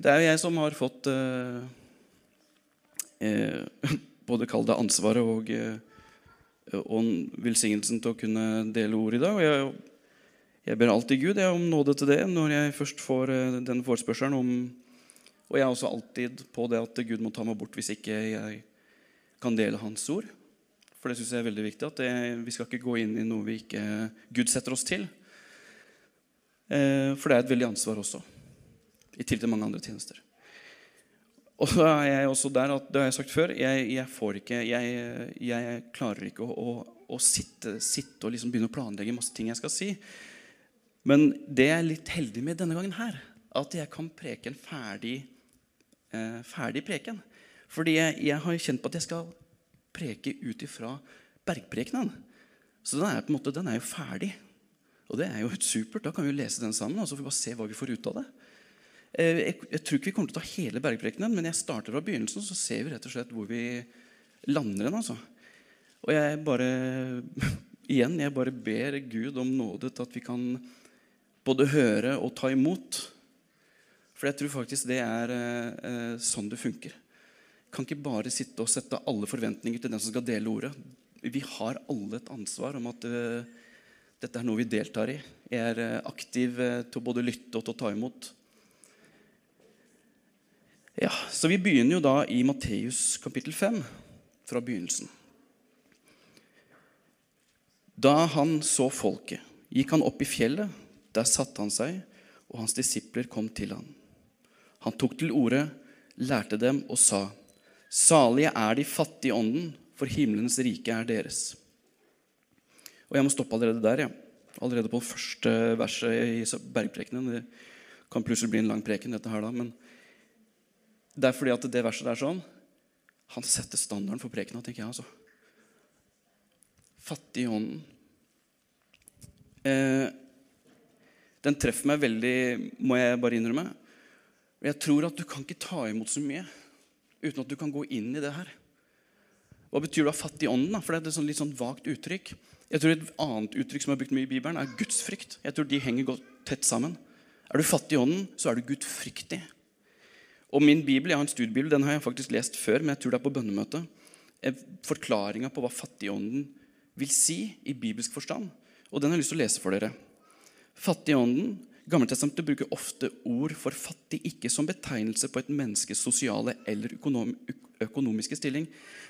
det er jo jeg som har fått eh, eh, både kall det ansvaret og, eh, og velsignelsen til å kunne dele ord i dag. Og jeg, jeg ber alltid Gud jeg, om nåde til det når jeg først får eh, den forespørselen om Og jeg er også alltid på det at Gud må ta meg bort hvis ikke jeg kan dele Hans ord. For det syns jeg er veldig viktig. at det, Vi skal ikke gå inn i noe vi ikke Gud setter oss til. Eh, for det er et veldig ansvar også, i tillegg til mange andre tjenester. Og så er jeg også der at, det har jeg sagt før, jeg, jeg får ikke jeg, jeg, klarer ikke å, å, å sitte, sitte, og liksom begynne å planlegge masse ting jeg skal si. Men det jeg er litt heldig med denne gangen her, at jeg kan preke en ferdig, eh, ferdig preken. Fordi jeg, jeg, har kjent på at jeg skal preke ut ifra bergprekenen. Så den er, på en måte, den er jo ferdig. Og det er jo supert. Da kan vi jo lese den sammen og så får vi bare se hva vi får ut av det. Eh, jeg, jeg, tror ikke vi kommer til å ta hele bergprekenen, men jeg starter fra begynnelsen, så ser vi rett og slett hvor vi lander den. altså. Og jeg bare igjen, jeg bare ber Gud om nåde til at vi kan både høre og ta imot. For jeg tror faktisk det er eh, sånn det funker. Kan ikke bare sitte og sette alle forventninger til den som skal dele ordet. Vi har alle et ansvar om at eh, dette er noe vi deltar i. Jeg er eh, aktiv eh, til å både lytte og til å ta imot. Ja, Så vi begynner jo da i Matteus kapittel 5, fra begynnelsen. Da han så folket, gikk han opp i fjellet. Der satte han seg, og hans disipler kom til ham. Han tok til orde, lærte dem og sa:" Salige er de fattige i ånden, for himmelens rike er deres. Og jeg må stoppe allerede der. Ja. Allerede på første verset i bergprekenen. Det kan plutselig bli en lang preken, dette her da, men det er fordi at det verset der sånn Han setter standarden for prekena, tenker jeg. altså. Fattig i hånden. Eh, den treffer meg veldig, må jeg bare innrømme. Jeg tror at du kan ikke ta imot så mye uten at du kan gå inn i det her. Hva betyr det å ha fattig i ånden? For det er et sånn litt sånn vagt uttrykk. Jeg tror Et annet uttrykk som er brukt mye i Bibelen, er gudsfrykt. Jeg tror De henger godt tett sammen. Er du fattig i ånden, så er du gudfryktig. Og min bibel, Jeg har en studiebibel, den har jeg faktisk lest før, men jeg tror det er på bønnemøte. Forklaringa på hva fattigånden vil si i bibelsk forstand. Og den har jeg lyst til å lese for dere. Fattigånden Gammeltestamentet bruker ofte ord for fattig ikke som betegnelse på et menneskes sosiale eller økonomiske stilling,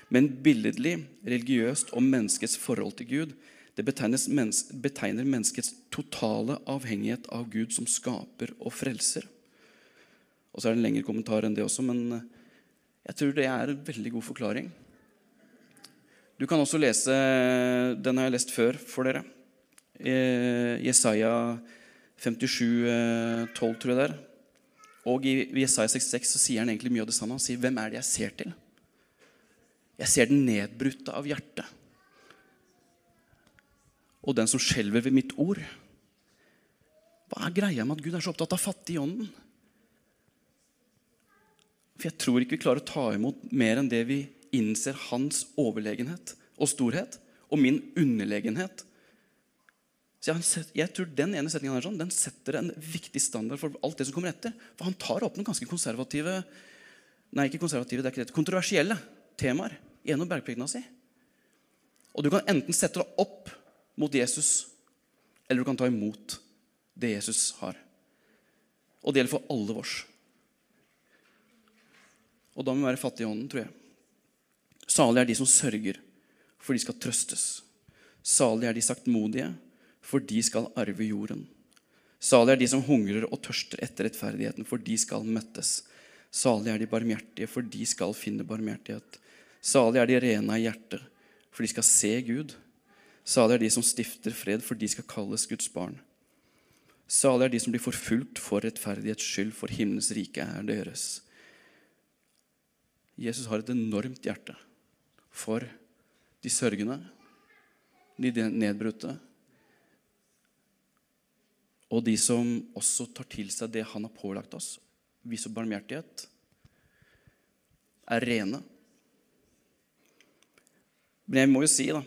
men billedlig, religiøst om menneskets forhold til Gud. Det betegner menneskets totale avhengighet av Gud som skaper og frelser. Og så er det en lengre kommentar enn det også, men eh, jeg tror det er en veldig god forklaring. Du kan også lese Den har jeg lest før for dere. Eh, Jesaja 57, 12, tror jeg det er. Og i Jesaja 66 så sier han egentlig mye av det samme. Han sier, 'Hvem er det jeg ser til?' Jeg ser den nedbrutte av hjertet. Og den som skjelver ved mitt ord. Hva er greia med at Gud er så opptatt av fattig i ånden? For jeg tror ikke vi klarer å ta imot mer enn det vi innser hans overlegenhet og storhet, og min underlegenhet. Så jeg, jeg tror Den ene setningen er sånn, den setter en viktig standard for alt det som kommer etter. For han tar opp noen ganske konservative Nei, ikke konservative, det er ikke det, kontroversielle temaer gjennom bergprekena si. Og du kan enten sette deg opp mot Jesus, eller du kan ta imot det Jesus har. Og det gjelder for alle vårs. Og da må vi være fattige i ånden, tror jeg. Salige er de som sørger, for de skal trøstes. Salige er de saktmodige, for de skal arve jorden. Salige er de som hungrer og tørster etter rettferdigheten, for de skal møttes. Salige er de barmhjertige, for de skal finne barmhjertighet. Salige er de rene i hjertet, for de skal se Gud. Salige er de som stifter fred, for de skal kalles Guds barn. Salige er de som blir forfulgt for rettferdighets skyld, for himmelens rike er deres. Jesus har et enormt hjerte for de sørgende, de nedbrutte, og de som også tar til seg det han har pålagt oss, viser barmhjertighet, er rene. Men jeg må jo si, da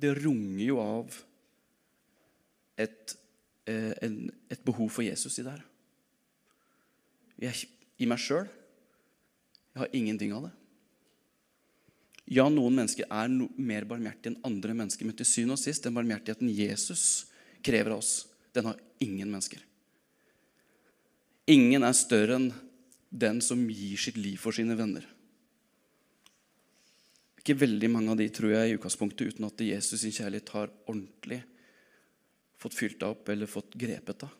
Det runger jo av et, eh, et behov for Jesus i det her. Jeg, i meg sjøl. Jeg har ingenting av det. Ja, noen mennesker er no mer barmhjertige enn andre mennesker, men til syvende og sist, den barmhjertigheten Jesus krever av oss, den har ingen mennesker. Ingen er større enn den som gir sitt liv for sine venner. Ikke veldig mange av de tror jeg i utgangspunktet uten at Jesus sin kjærlighet har ordentlig fått fylt deg opp eller fått grepet deg.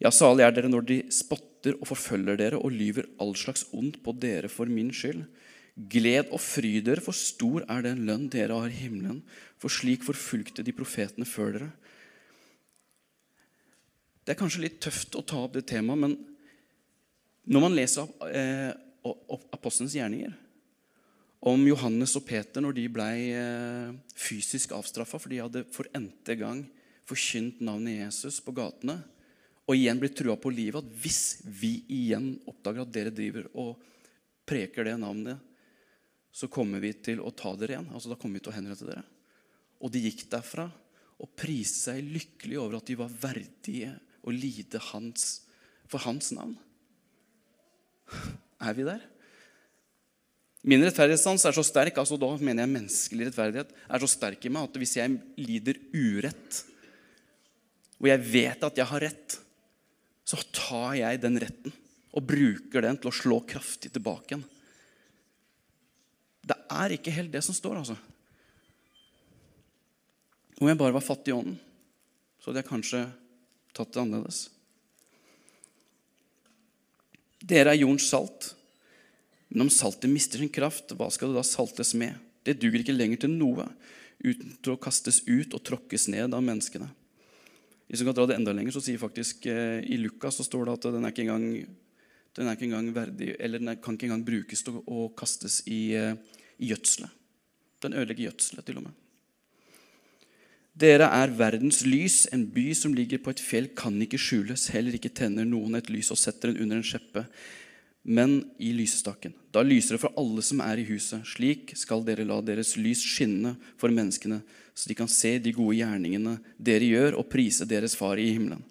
Ja, salig er dere når de spotter og forfølger dere og lyver all slags ondt på dere for min skyld. Gled og fry dere, for stor er den lønn dere har i himmelen. For slik forfulgte de profetene før dere. Det er kanskje litt tøft å ta opp det temaet, men når man leser eh, apostelens gjerninger om Johannes og Peter når de ble eh, fysisk avstraffa for de hadde for n-te gang forkynt navnet Jesus på gatene, og igjen blir trua på livet at hvis vi igjen oppdager at dere driver og preker det navnet, så kommer vi til å ta dere igjen. Altså Da kommer vi til å henrette dere. Og de gikk derfra og priste seg lykkelig over at de var verdige å lide hans, for hans navn. Er vi der? Min rettferdighetssans er så sterk, altså da mener jeg menneskelig rettferdighet, er så sterk i meg at hvis jeg lider urett, og jeg vet at jeg har rett, så tar jeg den retten og bruker den til å slå kraftig tilbake igjen. Det er ikke helt det som står, altså. Om jeg bare var fattig i ånden, så hadde jeg kanskje tatt det annerledes. Dere er jordens salt. Men om saltet mister sin kraft, hva skal det da saltes med? Det duger ikke lenger til noe uten å kastes ut og tråkkes ned av menneskene. Hvis vi kan dra det enda lenger, så sier faktisk eh, I Lukas så står det at den er ikke engang, er ikke engang verdig, eller den kan ikke engang brukes til å kastes i, eh, i gjødselet. Den ødelegger gjødselet, til og med. Dere er verdens lys. En by som ligger på et fjell, kan ikke skjules. Heller ikke tenner noen et lys og setter den under en skjeppe, men i lysestaken. Da lyser det for alle som er i huset. Slik skal dere la deres lys skinne for menneskene, så de kan se de gode gjerningene dere gjør, og prise deres far i himmelen.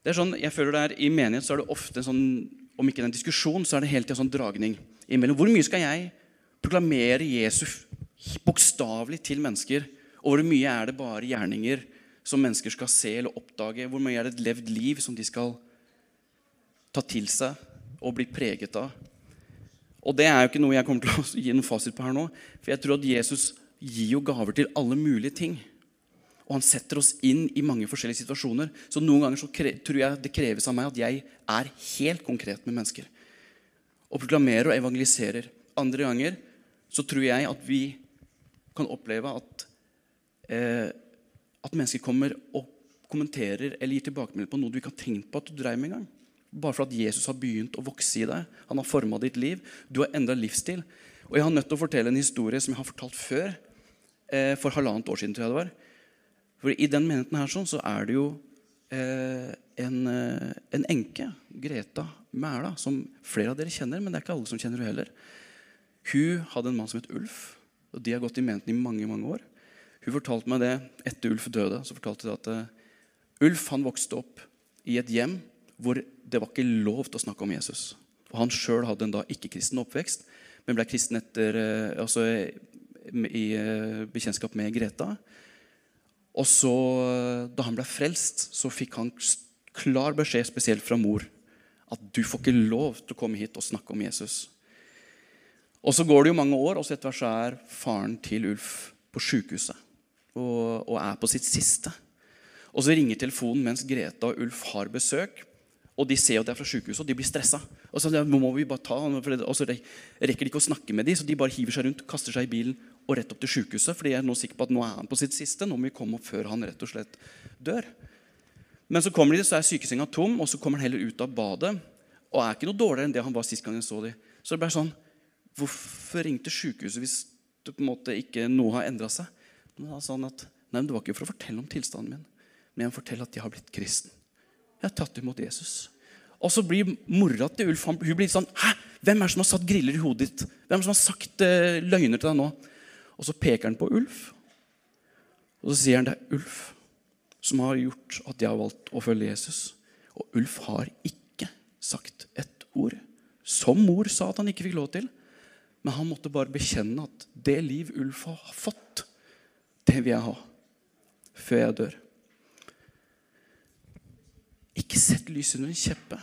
Det er sånn, jeg føler det er, I menighet så er det ofte sånn, om ikke en diskusjon, så er det hele tida sånn dragning imellom. Hvor mye skal jeg proklamere Jesus bokstavelig til mennesker? Og hvor mye er det bare gjerninger som mennesker skal se eller oppdage? Hvor mye er det et levd liv som de skal ta til seg og bli preget av? Og det er jo ikke noe jeg kommer til å gi noen fasit på her nå. For jeg tror at Jesus gir jo gaver til alle mulige ting. Og han setter oss inn i mange forskjellige situasjoner. Så noen ganger så tror jeg det kreves av meg at jeg er helt konkret med mennesker. Og proklamerer og evangeliserer. Andre ganger så tror jeg at vi kan oppleve at, eh, at mennesker kommer og kommenterer eller gir tilbakemelding på noe du ikke har tenkt på at du dreiv med engang. Bare for at Jesus har begynt å vokse i deg. Han har forma ditt liv. Du har endra livsstil. Og jeg har nødt til å fortelle en historie som jeg har fortalt før. Eh, for halvannet år siden, tror jeg det var. For I den menigheten her sånn, så er det jo eh, en, eh, en enke, Greta Mæla, som flere av dere kjenner, men det er ikke alle som kjenner henne heller. Hun hadde en mann som het Ulf. og De har gått i menigheten i mange mange år. Hun fortalte meg det etter Ulf døde. så fortalte hun at uh, Ulf han vokste opp i et hjem hvor det var ikke lov til å snakke om Jesus. Og Han sjøl hadde en da ikke-kristen oppvekst, men ble kristen etter, uh, altså, i uh, bekjentskap med Greta. Og så, Da han ble frelst, så fikk han klar beskjed, spesielt fra mor, at du får ikke lov til å komme hit og snakke om Jesus. Og Så går det jo mange år, og så etter hvert så er faren til Ulf på sjukehuset og, og, er på sitt siste. Og Så ringer telefonen mens Greta og Ulf har besøk. Og De ser at det er fra sykehuset, og de blir stressa. Og så må vi bare ta, og så rekker de ikke å snakke med dem, så de bare hiver seg rundt, kaster seg i bilen og rett opp til sykehuset. For de er nå sikre på at nå er han på sitt siste. Nå må vi komme opp før han rett og slett dør. Men så kommer de, så er sykesenga tom, og så kommer han heller ut av badet. Og er ikke noe dårligere enn det han var sist gang jeg så dem. Så det ble sånn Hvorfor ringte sykehuset hvis det på en måte ikke noe har endra seg? Men da sa han at nei, det var ikke for å fortelle om tilstanden min, men jeg må fortelle at jeg har blitt kristen. Jeg har tatt imot Jesus. Og så blir mora til Ulf hun blir sånn Hæ? Hvem er det som har satt griller i hodet ditt? Hvem er det som har sagt uh, løgner til deg nå? Og så peker han på Ulf. Og så sier han det er Ulf som har gjort at jeg har valgt å følge Jesus. Og Ulf har ikke sagt et ord. Som mor sa at han ikke fikk lov til. Men han måtte bare bekjenne at det liv Ulf har fått, det vil jeg ha før jeg dør. Ikke sett lys under en kjeppe.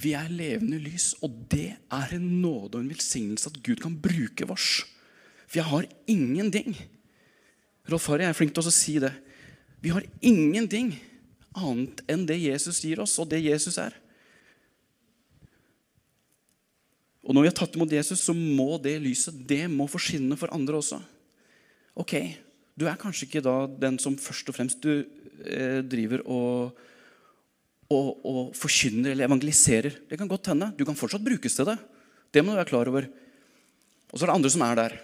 Vi er levende lys, og det er en nåde og en velsignelse at Gud kan bruke vårs. For jeg har ingenting. Rolf Harry er flink til å si det. Vi har ingenting annet enn det Jesus gir oss, og det Jesus er. Og når vi har tatt imot Jesus, så må det lyset det må få skinne for andre også. Ok, Du er kanskje ikke da den som først og fremst du eh, driver og, og, og, forkynner eller evangeliserer. Det kan godt hende. Du kan fortsatt brukes til det. Det må du være klar over. Og så er det andre som er der.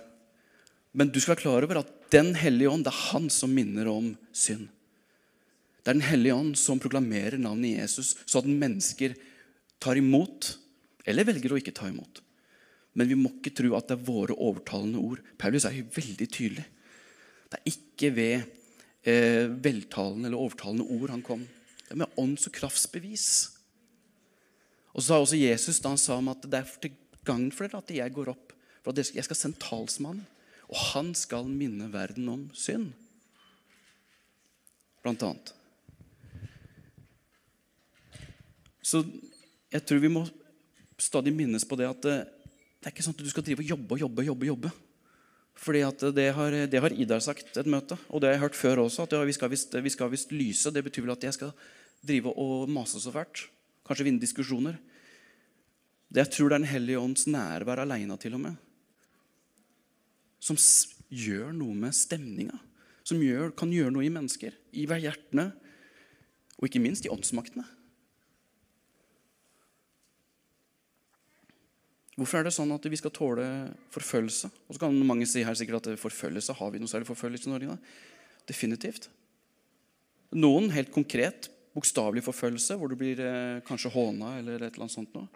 Men du skal være klar over at Den hellige ånd det er han som minner om synd. Det er Den hellige ånd som proklamerer navnet Jesus, så at mennesker tar imot eller velger å ikke ta imot. Men vi må ikke tro at det er våre overtalende ord. Paulus er jo veldig tydelig. Det er ikke ved eh, veltalende eller overtalende ord han kom. Det er med ånds- og kraftsbevis. Og så sa også Jesus da han sa om at det er til gagn for dere at jeg går opp. For at jeg skal sende talsmann, og han skal minne verden om synd. Blant annet. Så jeg tror vi må stadig minnes på det at det, det er ikke sånn at du skal drive og jobbe og jobbe. jobbe, jobbe. Fordi det har, det har Idar sagt et møte, og det har jeg hørt før også. at vi skal visst lyse. Det betyr vel at jeg skal drive og mase så fælt. Kanskje vinne diskusjoner. Det jeg tror det er Den hellige ånds nærvær aleine til og med. Som gjør noe med stemninga. Som gjør, kan gjøre noe i mennesker. I hjertene. Og ikke minst i åndsmaktene. Hvorfor er det sånn at vi skal tåle forfølgelse? Og så kan mange si her sikkert at forfølgelse, har vi noe særlig forfølgelse i Norge? Da? Definitivt. Noen helt konkret, bokstavelig forfølgelse, hvor du blir eh, kanskje håna eller et eller annet sånt noe.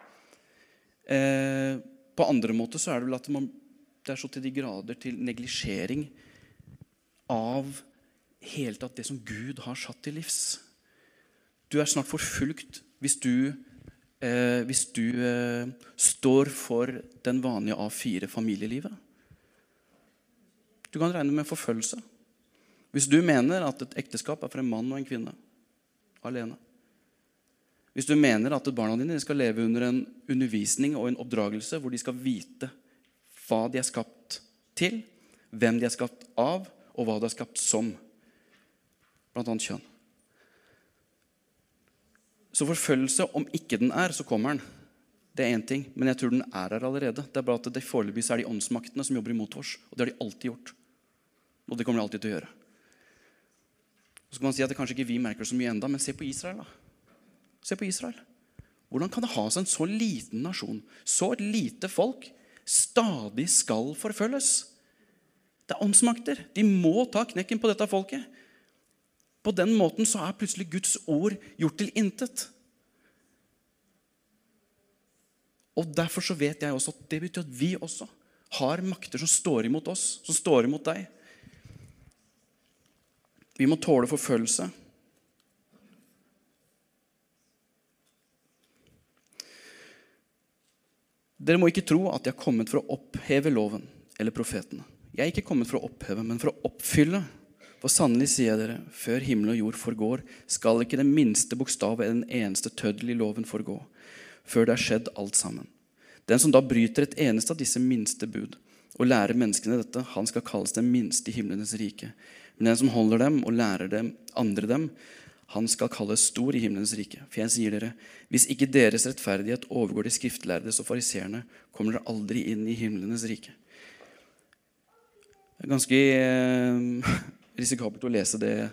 Eh, på andre måter så er det vel at man, det er så til de grader til neglisjering av hele tatt det som Gud har satt til livs. Du er snart forfulgt hvis du eh, hvis du eh, står for den vanlige A4-familielivet. Du kan regne med forfølgelse. Hvis du mener at et ekteskap er for en mann og en kvinne alene. Hvis du mener at barna dine skal leve under en undervisning og en oppdragelse hvor de skal vite hva de er skapt til, hvem de er skapt av, og hva de er skapt som, bl.a. kjønn. Så forfølgelse, om ikke den er, så kommer den. Det er én ting, men jeg tror den er her allerede. Det er bare at det Foreløpig er de åndsmaktene som jobber imot oss. Og det har de alltid gjort. Og det kommer de alltid til å gjøre. Så kan man si at det kanskje ikke vi merker så mye enda, men se på Israel. da. Se på Israel. Hvordan kan det ha seg en så liten nasjon, så lite folk, stadig skal forfølges? Det er åndsmakter. De må ta knekken på dette folket. På den måten så er plutselig Guds ord gjort til intet. Og Derfor så vet jeg også at det betyr at vi også har makter som står imot oss, som står imot deg. Vi må tåle forfølgelse. Dere må ikke tro at jeg er kommet for å oppheve loven eller profetene. Jeg er ikke kommet for å oppheve, men for å oppfylle. For sannelig sier jeg dere, før himmel og jord forgår, skal ikke den minste bokstav eller den eneste tøddel i loven forgå, før det er skjedd alt sammen. Den som da bryter et eneste av disse minste bud og lærer menneskene dette, han skal kalles den minste i himlenes rike. Men den som holder dem og lærer dem, andre dem, han skal kalles stor i himlenes rike. For jeg sier dere, hvis ikke deres rettferdighet overgår de skriftlærdes og fariseerne, kommer dere aldri inn i himlenes rike. Det er ganske eh, risikabelt å lese det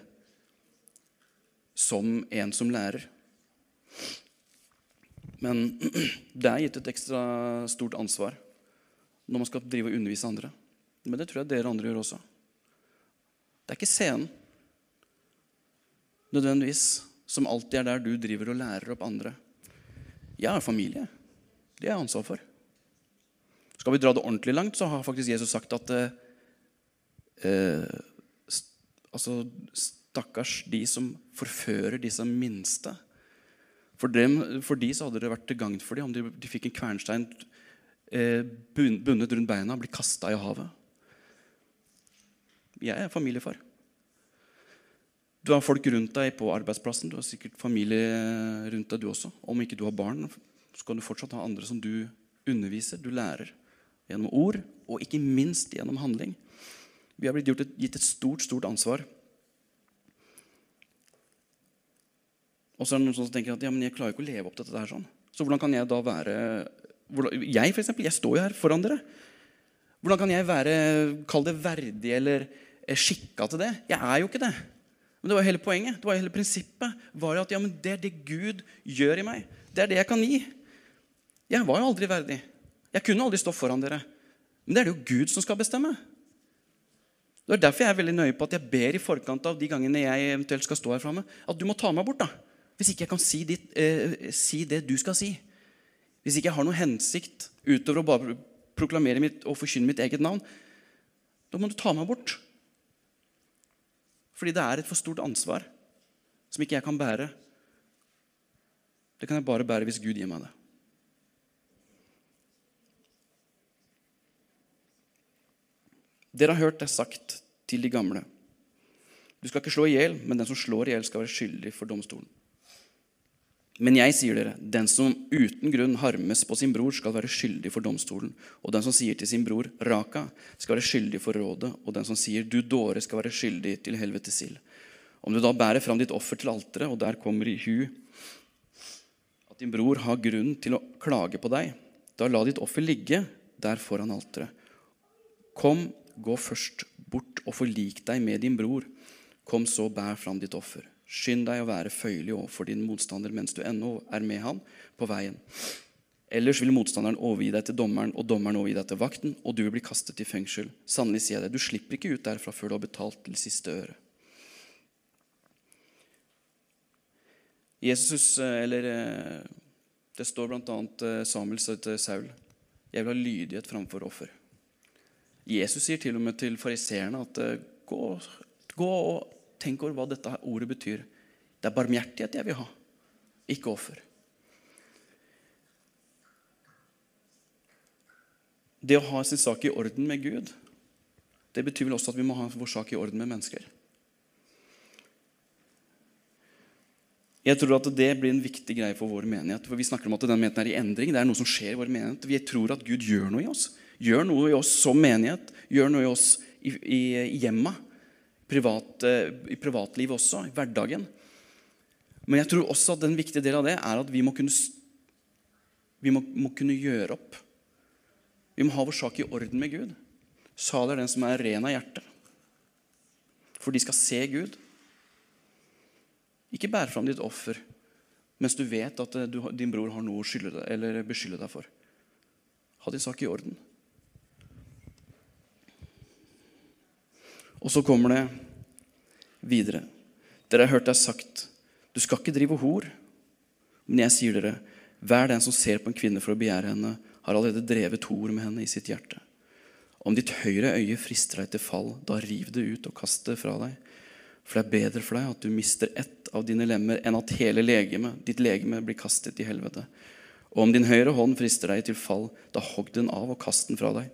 som en som lærer. Men det er gitt et ekstra stort ansvar når man skal drive og undervise andre. Men det tror jeg dere andre gjør også. Det er ikke scenen nødvendigvis som alltid er der du driver og lærer opp andre. Jeg har familie. Det har jeg ansvar for. Skal vi dra det ordentlig langt, så har faktisk Jesus sagt at eh, altså, stakkars de som forfører disse minste. For, dem, for de så hadde det vært til gagn for dem om de, de fikk en kvernstein eh, bundet rundt beina og ble kasta i havet. Jeg er familiefar. Du har folk rundt deg på arbeidsplassen. Du har sikkert familie rundt deg, du også. Om ikke du har barn, så kan du fortsatt ha andre som du underviser, du lærer. Gjennom ord, og ikke minst gjennom handling. Vi har blitt et, gitt et stort, stort ansvar. Og så er det noen som tenker at ja, men jeg klarer ikke å leve opp til dette. her sånn. Så hvordan kan jeg da være hvordan, Jeg for eksempel, jeg står jo her foran dere. Hvordan kan jeg være kall det verdig eller eh, skikka til det? Jeg er jo ikke det. Men det var hele poenget. det var hele prinsippet var jo at ja, men det er det Gud gjør i meg. Det er det jeg kan gi. Jeg var jo aldri verdig. Jeg kunne aldri stå foran dere. Men det er det jo Gud som skal bestemme. Det er derfor jeg er veldig nøye på at jeg ber i forkant av de gangene jeg eventuelt skal stå her framme, at du må ta meg bort. da. Hvis ikke jeg kan si, ditt, eh, si, det du skal si. Hvis ikke jeg har noen hensikt utover å bare proklamere mitt, og forkynne mitt eget navn, da må du ta meg bort. Fordi det er et for stort ansvar som ikke jeg kan bære. Det kan jeg bare bære hvis Gud gir meg det. Dere har hørt det sagt til de gamle. Du skal ikke slå i hjel, men den som slår i hjel, skal være skyldig for domstolen. Men jeg sier dere, den som uten grunn harmes på sin bror, skal være skyldig for domstolen. Og den som sier til sin bror, Raka, skal være skyldig for rådet. Og den som sier, du dåre, skal være skyldig til helvetes ild. Om du da bærer fram ditt offer til alteret, og der kommer i hu at din bror har grunn til å klage på deg, da la ditt offer ligge der foran alteret. Kom Gå først bort og forlik deg med din bror. Kom så, bær fram ditt offer. Skynd deg å være føyelig overfor din motstander mens du ennå er med han på veien. Ellers vil motstanderen overgi deg til dommeren, og dommeren overgi deg til vakten, og du vil bli kastet i fengsel. Sannelig sier jeg det, du slipper ikke ut derfra før du har betalt til siste øre. Jesus, eh, eller eh, Det står bl.a. Eh, Samuel sa til Saul jeg vil ha lydighet framfor offer. Jesus sier til og med til fariseerne at eh, gå, gå, og tenk over hva dette ordet betyr. Det er barmhjertighet jeg vil ha, ikke offer. Det å ha sin sak i orden med Gud, det betyr vel også at vi må ha vår sak i orden med mennesker. Jeg tror at det blir en viktig greie for vår menighet. for Vi snakker om at den menigheten er i endring. Det er noe som skjer i vår menighet. Vi tror at Gud gjør noe i oss. Gjør noe i oss som menighet. Gjør noe i oss i, i, i hjemmet. Privat, I privatlivet også. I hverdagen. Men jeg tror også at en viktig del av det er at vi må kunne, vi må, må kunne gjøre opp. Vi må ha vår sak i orden med Gud. Salig er den som er ren av hjerte. For de skal se Gud. Ikke bære fram ditt offer mens du vet at du, din bror har noe å skylde beskylde deg for. Ha din sak i orden. Og så kommer det videre. Dere har hørt det sagt, du skal ikke drive hor. Men jeg sier dere, hver den som ser på en kvinne for å begjære henne, har allerede drevet hor med henne i sitt hjerte. Om ditt høyre øye frister deg til fall, da riv det ut og kast det fra deg. For det er bedre for deg at du mister ett av dine lemmer, enn at hele legeme, ditt legeme blir kastet i helvete. Og om din høyre hånd frister deg til fall, da hogg den av og kast den fra deg.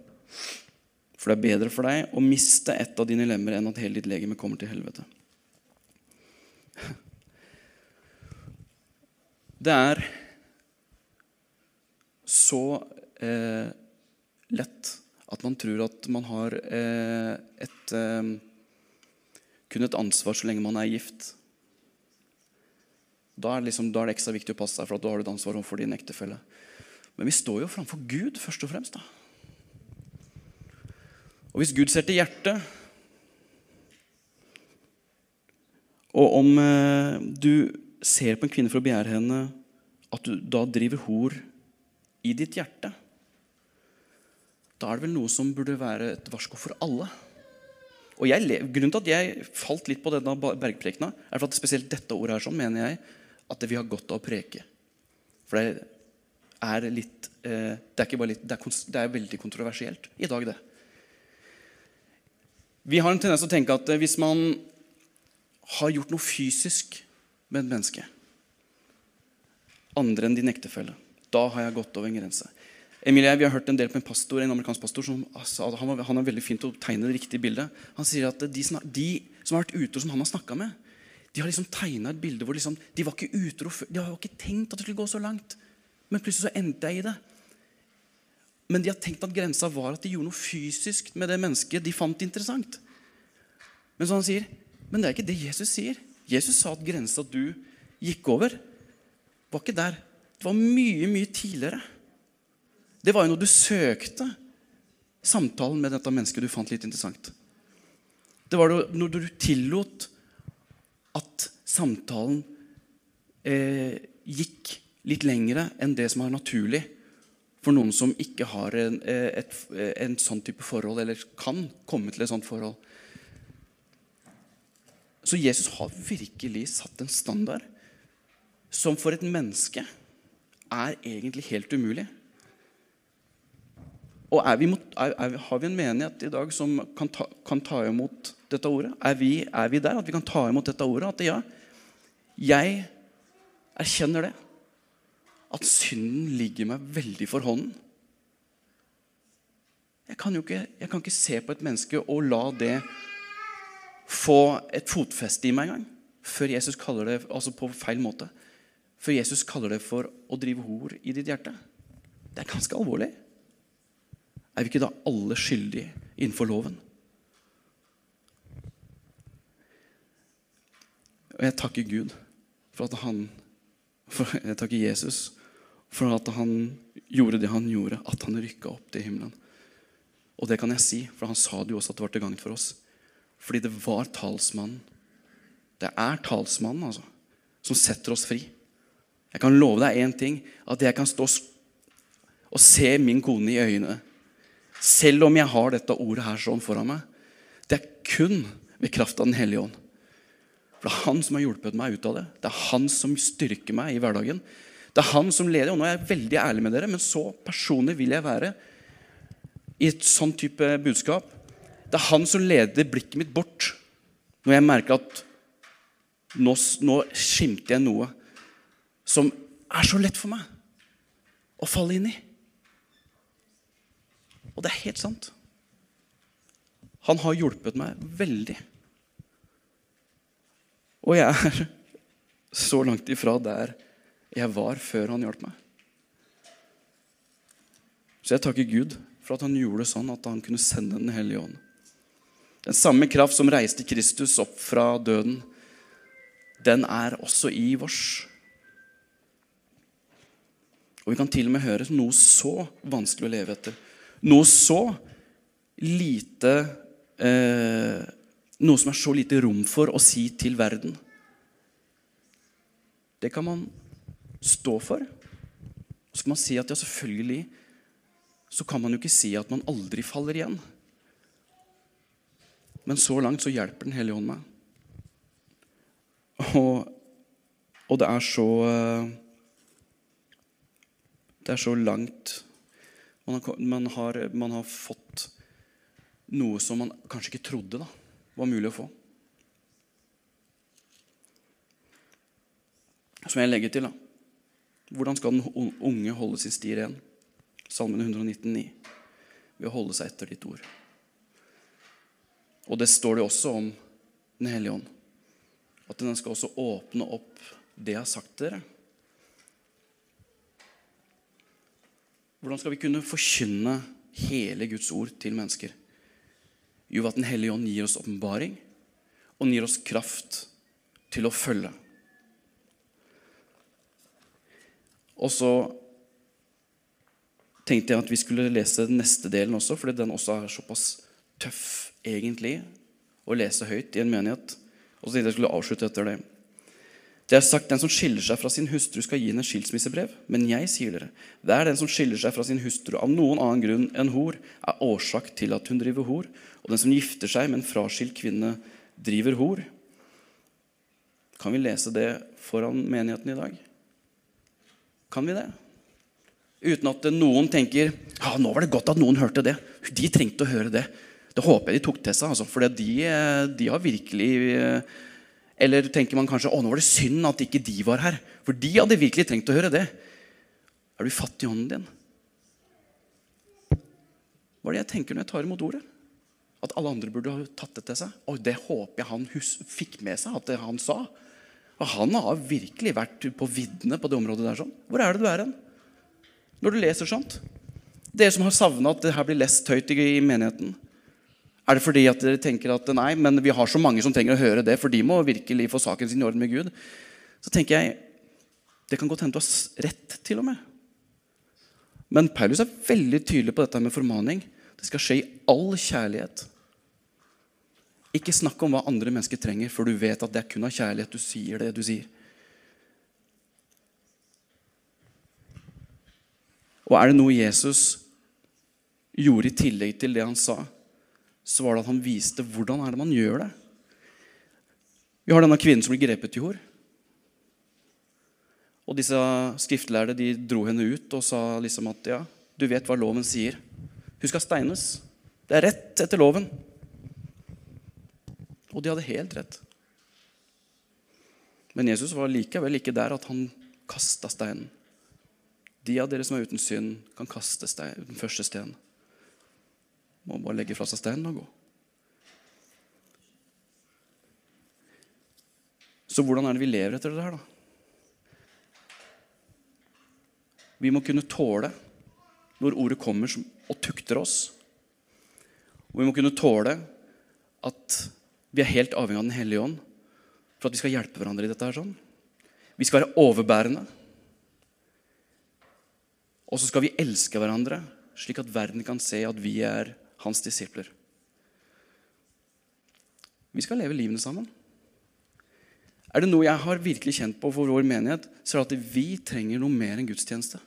For det er bedre for deg å miste ett av dine lemmer enn at hele ditt legeme kommer til helvete. Det er så eh, lett at man tror at man har eh, et eh, kun et ansvar så lenge man er gift. Da er, liksom, da er, det ekstra viktig å passe seg, for at da har du et ansvar overfor din ektefelle. Men vi står jo framfor Gud først og fremst. da. Og hvis Gud ser til hjertet Og om eh, du ser på en kvinne for å begjære henne, at du da driver hor i ditt hjerte, da er det vel noe som burde være et varsko for alle. Og jeg, Grunnen til at jeg falt litt på denne bergprekena, er for at spesielt dette ordet her sånn, mener jeg at vi har godt av å preke. For det er litt eh, det, er litt, det, det er veldig kontroversielt i dag, det. Vi har en tendens til å tenke at eh, hvis man har gjort noe fysisk med et menneske, andre enn din ektefelle, da har jeg gått over en grense. Emilie, Vi har hørt en del på en pastor, en amerikansk pastor som altså, han, var, han, er veldig fint å tegne det riktige bildet. Han sier at de, de som har vært utro, som han har snakka med, de har liksom tegna et bilde hvor liksom, de var ikke utro før. De har ikke tenkt at det skulle gå så langt. Men plutselig så endte jeg i det. Men de har tenkt at grensa var at de gjorde noe fysisk med det mennesket de fant interessant. Men så han sier, men det er ikke det Jesus sier. Jesus sa at grensa du gikk over, var ikke der. Det var mye, mye tidligere. Det var jo når du søkte samtalen med dette mennesket du fant litt interessant. Det var når du tillot at samtalen eh, gikk litt lengre enn det som er naturlig for noen som ikke har en, eh, et, eh, en sånn type forhold, eller kan komme til et sånt forhold. Så Jesus har virkelig satt en standard som for et menneske er egentlig helt umulig. Og vi, Har vi en menighet i dag som kan ta, kan ta imot dette ordet? Er vi, er vi, der at vi kan ta imot dette ordet? At ja, jeg erkjenner det. At synden ligger meg veldig for hånden. Jeg kan jo ikke, jeg kan ikke se på et menneske og la det få et fotfeste i meg engang. Før Jesus kaller det altså på feil måte. Før Jesus kaller det for å drive hor i ditt hjerte. Det er ganske alvorlig. Er vi ikke da alle skyldige innenfor loven? Og jeg takker Gud for at han for Jeg takker Jesus for at han gjorde det han gjorde, at han rykka opp til himmelen. Og det kan jeg si, for han sa det jo også at det var til gagn for oss. Fordi det var talsmannen. Det er talsmannen, altså, som setter oss fri. Jeg kan love deg én ting, at jeg kan stå og se min kone i øynene selv om jeg har dette ordet her sånn foran meg. Det er kun ved kraft av Den hellige ånd. For Det er han som har hjulpet meg ut av det. Det er han som styrker meg i hverdagen. Det er han som leder. Og nå er jeg veldig ærlig med dere, men så personlig vil jeg være i et sånn type budskap. Det er han som leder blikket mitt bort når jeg merker at nå, nå skimter jeg noe som er så lett for meg å falle inn i. Og det er helt sant. Han har hjulpet meg veldig. Og jeg er så langt ifra der jeg var før han hjalp meg. Så jeg takker Gud for at han gjorde det sånn at han kunne sende Den hellige ånd. Den samme kraft som reiste Kristus opp fra døden, den er også i vårs. Og vi kan til og med høre noe så vanskelig å leve etter noe så lite eh, Noe som er så lite rom for å si til verden. Det kan man stå for. Så kan man si at ja, selvfølgelig så kan man jo ikke si at man aldri faller igjen. Men så langt så hjelper Den hellige ånd meg. Og, og det er så eh, Det er så langt man har, man, har, man har, fått noe som man kanskje ikke trodde da, var mulig å få. Som jeg legger til, da. Hvordan skal den unge holde sin sti ren? Salmen 119,9. Ved å holde seg etter ditt ord. Og det står det også om Den hellige ånd. At den skal også åpne opp det jeg har sagt til dere. Hvordan skal vi kunne forkynne hele Guds ord til mennesker? Jo, at Den hellige ånd gir oss åpenbaring, og gir oss kraft til å følge. Og så tenkte jeg at vi skulle lese den neste delen også, fordi den også er såpass tøff egentlig å lese høyt i en menighet. Og så tenkte jeg jeg skulle avslutte etter det. Det er sagt den som skiller seg fra sin hustru, skal gi henne skilsmissebrev. Men jeg sier dere, hver den som skiller seg fra sin hustru av noen annen grunn enn hor, er årsak til at hun driver hor. Og den som gifter seg med en fraskilt kvinne, driver hor. Kan vi lese det foran menigheten i dag? Kan vi det? Uten at noen tenker ja, nå var det godt at noen hørte det. De trengte å høre det. Det håper jeg de tok til seg, altså, for de, de har virkelig Eller tenker man kanskje å nå var det synd at ikke de var her? For de hadde virkelig trengt å høre det. Er du fattig i hånden din? Hva er det jeg tenker når jeg tar imot ordet? At alle andre burde ha tatt det til seg? Og det håper jeg han fikk med seg at han sa. Og han har virkelig vært på viddene på det området der. sånn. Hvor er det du er hen? Når du leser sånt? Dere som har savna at det her blir lest høyt i menigheten. Er det fordi at dere tenker at nei, men vi har så mange som trenger å høre det, for de må virkelig få saken sin i orden med Gud? Så tenker jeg det kan godt hende du har rett, til og med. Men Paulus er veldig tydelig på dette med formaning. Det skal skje i all kjærlighet. Ikke snakk om hva andre mennesker trenger, for du vet at det er kun av kjærlighet du sier det du sier. Og er det noe Jesus gjorde i tillegg til det han sa, så var det at han viste hvordan er det man gjør det. Vi har denne kvinnen som blir grepet i hor. Og disse skriftlærde de dro henne ut og sa liksom at ja, du vet hva loven sier. Hun skal steines. Det er rett etter loven. Og de hadde helt rett. Men Jesus var likevel ikke der at han kasta steinen. De av dere som er uten synd, kan kaste stein, den første steinen. Må bare legge fra seg steinen og gå. Så hvordan er det vi lever etter det her, da? Vi må kunne tåle når ordet kommer og tukter oss. Og vi må kunne tåle at vi er helt avhengig av Den hellige ånd for at vi skal hjelpe hverandre i dette. her sånn. Vi skal være overbærende. Og så skal vi elske hverandre, slik at verden kan se at vi er hans disipler. Vi skal leve livene sammen. Er det noe jeg har virkelig kjent på for vår menighet, så er det at vi trenger noe mer enn gudstjeneste.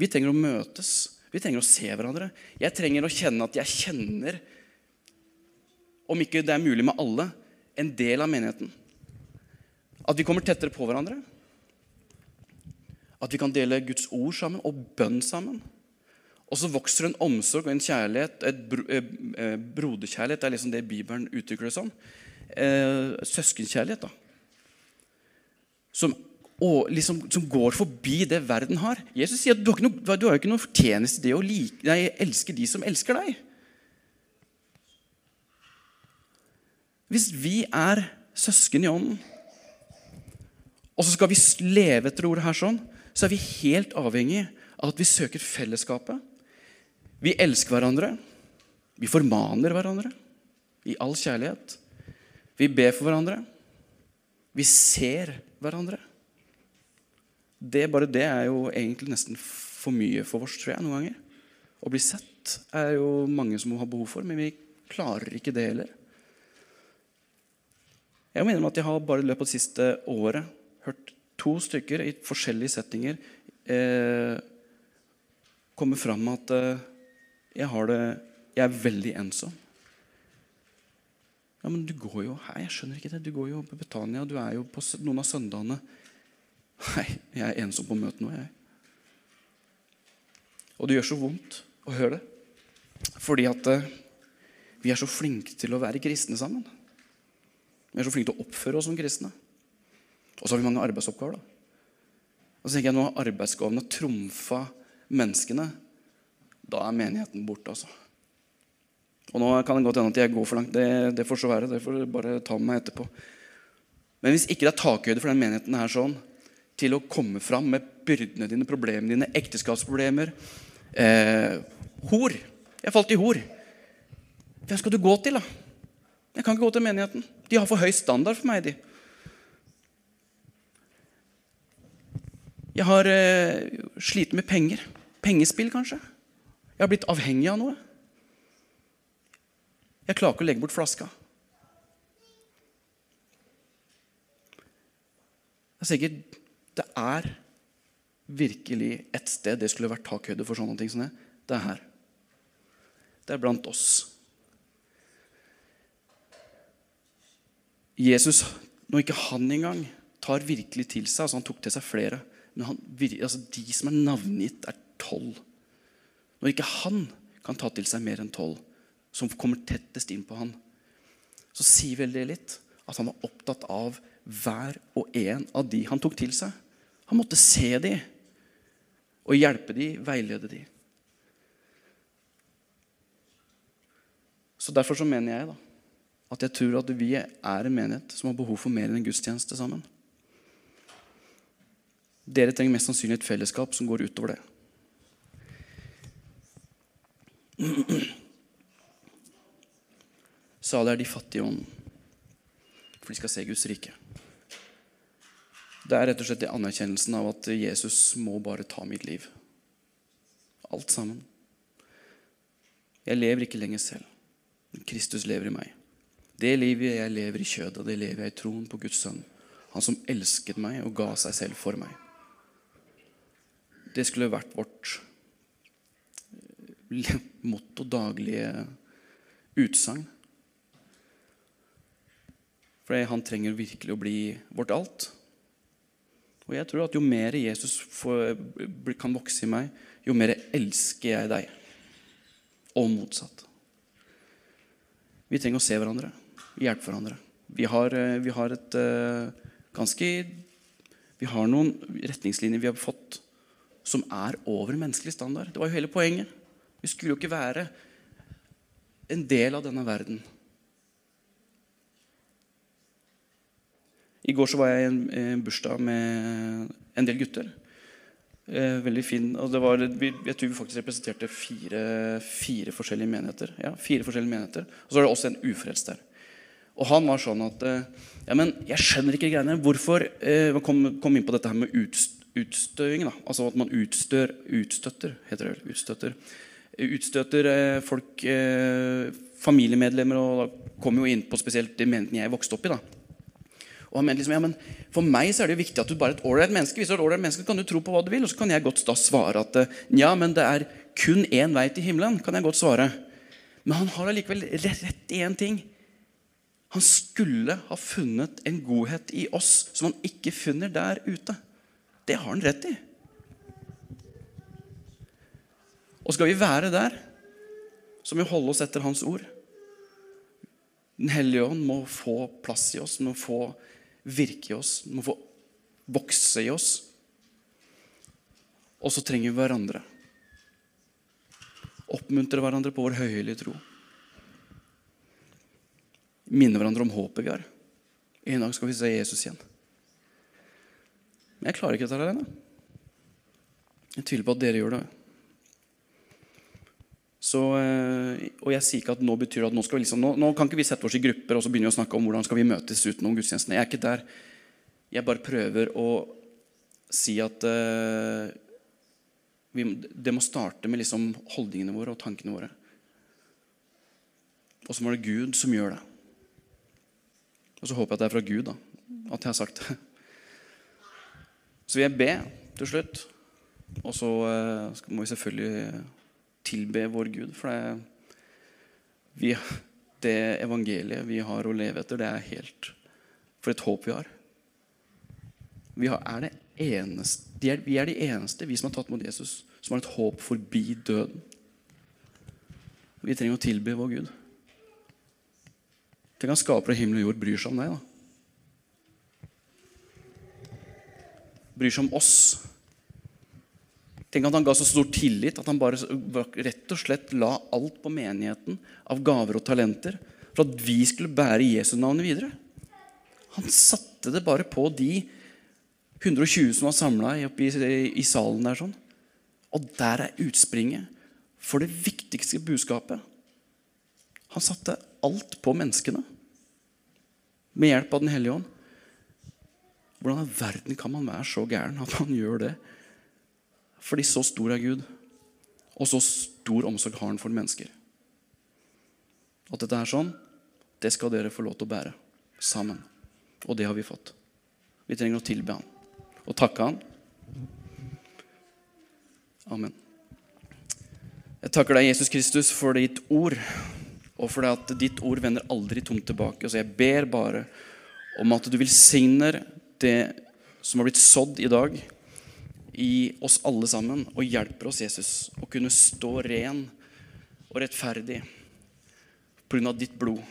Vi trenger å møtes. Vi trenger å se hverandre. Jeg trenger å kjenne at jeg kjenner, om ikke det er mulig med alle, en del av menigheten. At vi kommer tettere på hverandre. At vi kan dele Guds ord sammen og bønn sammen. Og så vokser en omsorg og en kjærlighet, et bro, eh, eh, broderkjærlighet. Det er liksom det Bibelen uttrykker det som. Eh, søskenkjærlighet. da. Som og liksom, som går forbi det verden har. Jesus sier at du har, ikke noe, du har ikke noe fortjeneste i det å like, nei, elske de som elsker deg. Hvis vi er søsken i ånden, og så skal vi leve etter ordet her sånn, så er vi helt avhengig av at vi søker fellesskapet. Vi elsker hverandre. Vi formaner hverandre i all kjærlighet. Vi ber for hverandre. Vi ser hverandre det, bare det er jo egentlig nesten for mye for oss, tror jeg, noen ganger. Å bli sett er jo mange som har behov for, men vi klarer ikke det heller. Jeg mener at jeg har bare i løpet av det siste året hørt to stykker i forskjellige settinger eh, komme fram med at eh, jeg, det, jeg er veldig ensom. Ja, men du går jo her, jeg skjønner ikke det. Du går jo på Betania, du er jo på noen av søndagene. Nei, jeg er ensom på møtet nå, jeg. Og det gjør så vondt å høre det. Fordi at eh, vi er så flinke til å være kristne sammen. Vi er så flinke til å oppføre oss som kristne. Og så har vi mange arbeidsoppgaver. da. Og så tenker jeg Nå har arbeidsgavene trumfa menneskene. Da er menigheten borte. altså. Og nå kan det godt hende at jeg går for langt. Det, det får så være. Det får bare ta med meg etterpå. Men hvis ikke det er takhøyde for den menigheten her sånn, til å komme fram med byrdene dine, problemene dine, ekteskapsproblemer. Eh, hor. Jeg falt i hor. Hvem skal du gå til, da? Jeg kan ikke gå til menigheten. De har for høy standard for meg. de. Jeg har eh, slitt med penger. Pengespill, kanskje. Jeg har blitt avhengig av noe. Jeg klarer ikke å legge bort flaska. Jeg er sikkert det er virkelig et sted det skulle vært takhøyde for sånne ting det. Det er her. Det er blant oss. Jesus, når ikke han engang tar virkelig til seg altså Han tok til seg flere. Men han, altså de som er navngitt, er tolv. Når ikke han kan ta til seg mer enn tolv, som kommer tettest inn på han, så sier vel det litt at han var opptatt av hver og en av de han tok til seg. Han måtte se de og hjelpe de, veilede de. Så Derfor så mener jeg da, at jeg tror at vi er en menighet som har behov for mer enn en gudstjeneste sammen. Dere trenger mest sannsynlig et fellesskap som går utover det. Salig er de fattige i ånden, for de skal se Guds rike. Det er rett og slett anerkjennelsen av at Jesus må bare ta mitt liv. Alt sammen. Jeg lever ikke lenger selv. Kristus lever i meg. Det livet jeg lever i kjødet, det lever jeg i troen på Guds sønn. Han som elsket meg og ga seg selv for meg. Det skulle vært vårt eh, motto, daglige utsagn. For han trenger virkelig å bli vårt alt. Og jeg tror at jo mer Jesus får, kan vokse i meg, jo mer elsker jeg deg. Og motsatt. Vi trenger å se hverandre, hjelpe hverandre. Vi har, eh, vi har et uh, ganske Vi har noen retningslinjer vi har fått som er over menneskelig standard. Det var jo hele poenget. Vi skulle jo ikke være en del av denne verden. I går så var jeg i en, en bursdag med en del gutter. Eh, veldig fin. Og var, jeg tror vi faktisk representerte fire, fire forskjellige menigheter. Ja, fire forskjellige menigheter. Og så var det også en ufrelst der. Og han var sånn at eh, Ja, men jeg skjønner ikke greiene. Hvorfor eh, kom, kom inn på dette her med utstøing. da, Altså at man utstør, utstøtter, heter det. Utstøtter. Utstøter eh, folk, eh, familiemedlemmer, og da kommer jo inn på spesielt de menigheten jeg vokste opp i. da og han mente liksom, ja, men For meg så er det jo viktig at du bare er et ålreit menneske. Hvis du er et menneske, kan du tro på hva du vil. Og så kan jeg godt da svare at ja, men det er kun én vei til himmelen. kan jeg godt svare. Men han har allikevel rett i én ting. Han skulle ha funnet en godhet i oss som han ikke finner der ute. Det har han rett i. Og skal vi være der, så må vi holde oss etter hans ord. Den hellige ånd må få plass i oss, må få virke i oss, må få vokse i oss. Og så trenger vi hverandre. Oppmuntre hverandre på vår høyhellige tro. Minne hverandre om håpet vi har. En dag skal vi se Jesus igjen. Men jeg klarer ikke dette alene. Jeg tviler på at dere gjør det. Så, eh, og jeg sier ikke at nå betyr at nå, skal vi liksom, nå, nå, kan ikke vi sette oss i grupper og så begynne å snakke om hvordan skal vi møtes utenom gudstjenestene. Jeg er ikke der. Jeg bare prøver å si at uh, vi, det må starte med liksom holdningene våre og tankene våre. Og så må det Gud som gjør det. Og så håper jeg at det er fra Gud da, at jeg har sagt det. Så vil jeg be til slutt. Og så uh, må vi selvfølgelig tilbe vår Gud. For det, vi, det evangeliet vi har å leve etter, det er helt For et håp vi har. Vi, har, er eneste, vi er de eneste, vi som har tatt mot Jesus, som har et håp forbi døden. Vi trenger å tilbe vår Gud. Tenk at skaper av himmel og jord bryr seg om deg. da. Bryr seg om oss. Tenk at han ga så stor tillit at han bare rett og slett la alt på menigheten av gaver og talenter for at vi skulle bære Jesu navnet videre. Han satte det bare på de 120 som var samla i, i, salen der. sånn. Og der er utspringet for det viktigste budskapet. Han satte alt på menneskene med hjelp av Den hellige ånd. Hvordan i verden kan man være så gæren at man gjør det? Fordi så stor er Gud, og så stor omsorg har han for mennesker. At dette er sånn, det skal dere få lov til å bære sammen. Og det har vi fått. Vi trenger å tilbe han og takke han. Amen. Jeg takker deg, Jesus Kristus, for ditt ord, og for det at ditt ord vender aldri tomt tilbake. Så jeg ber bare om at du velsigner det som har blitt sådd i dag i oss alle sammen og hjelper oss, Jesus, å kunne stå ren og rettferdig pga. ditt blod.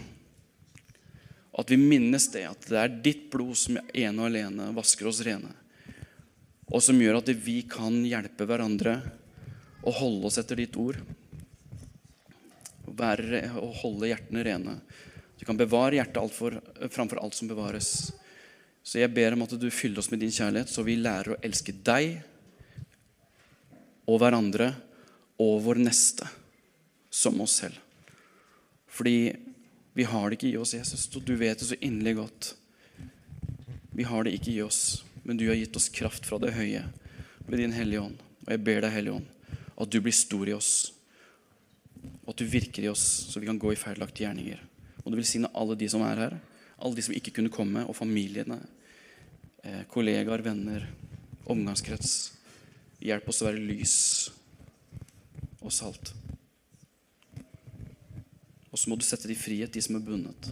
At vi minnes det, at det er ditt blod som ene og alene vasker oss rene. Og som gjør at vi kan hjelpe hverandre og holde oss etter ditt ord. Være, og holde hjertene rene. Du kan bevare hjertet alt for, framfor alt som bevares. Så jeg ber om at du fyller oss med din kjærlighet, så vi lærer å elske deg og hverandre og vår neste som oss selv. Fordi vi har det ikke i oss, Jesus, og du vet det så inderlig godt. Vi har det ikke i oss, men du har gitt oss kraft fra det høye ved din Hellige Ånd. Og jeg ber deg, Hellige Ånd, at du blir stor i oss, og at du virker i oss, så vi kan gå i feilaktige gjerninger. Og du velsigne alle de som er her, alle de som ikke kunne komme, og familiene, eh, kollegaer, venner, omgangskrets. Hjelp oss å være lys og salt. Og så må du sette de frihet, de som er bundet.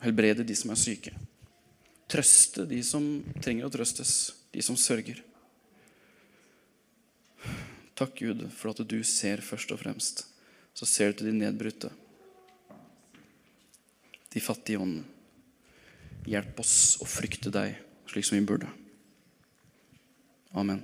Helbrede de som er syke. Trøste de som trenger å trøstes, de som sørger. Takk, Gud, for at du ser først og fremst. Så ser du til de nedbrutte, de fattige i ånden. Hjelp oss å frykte deg slik som vi burde. Amen.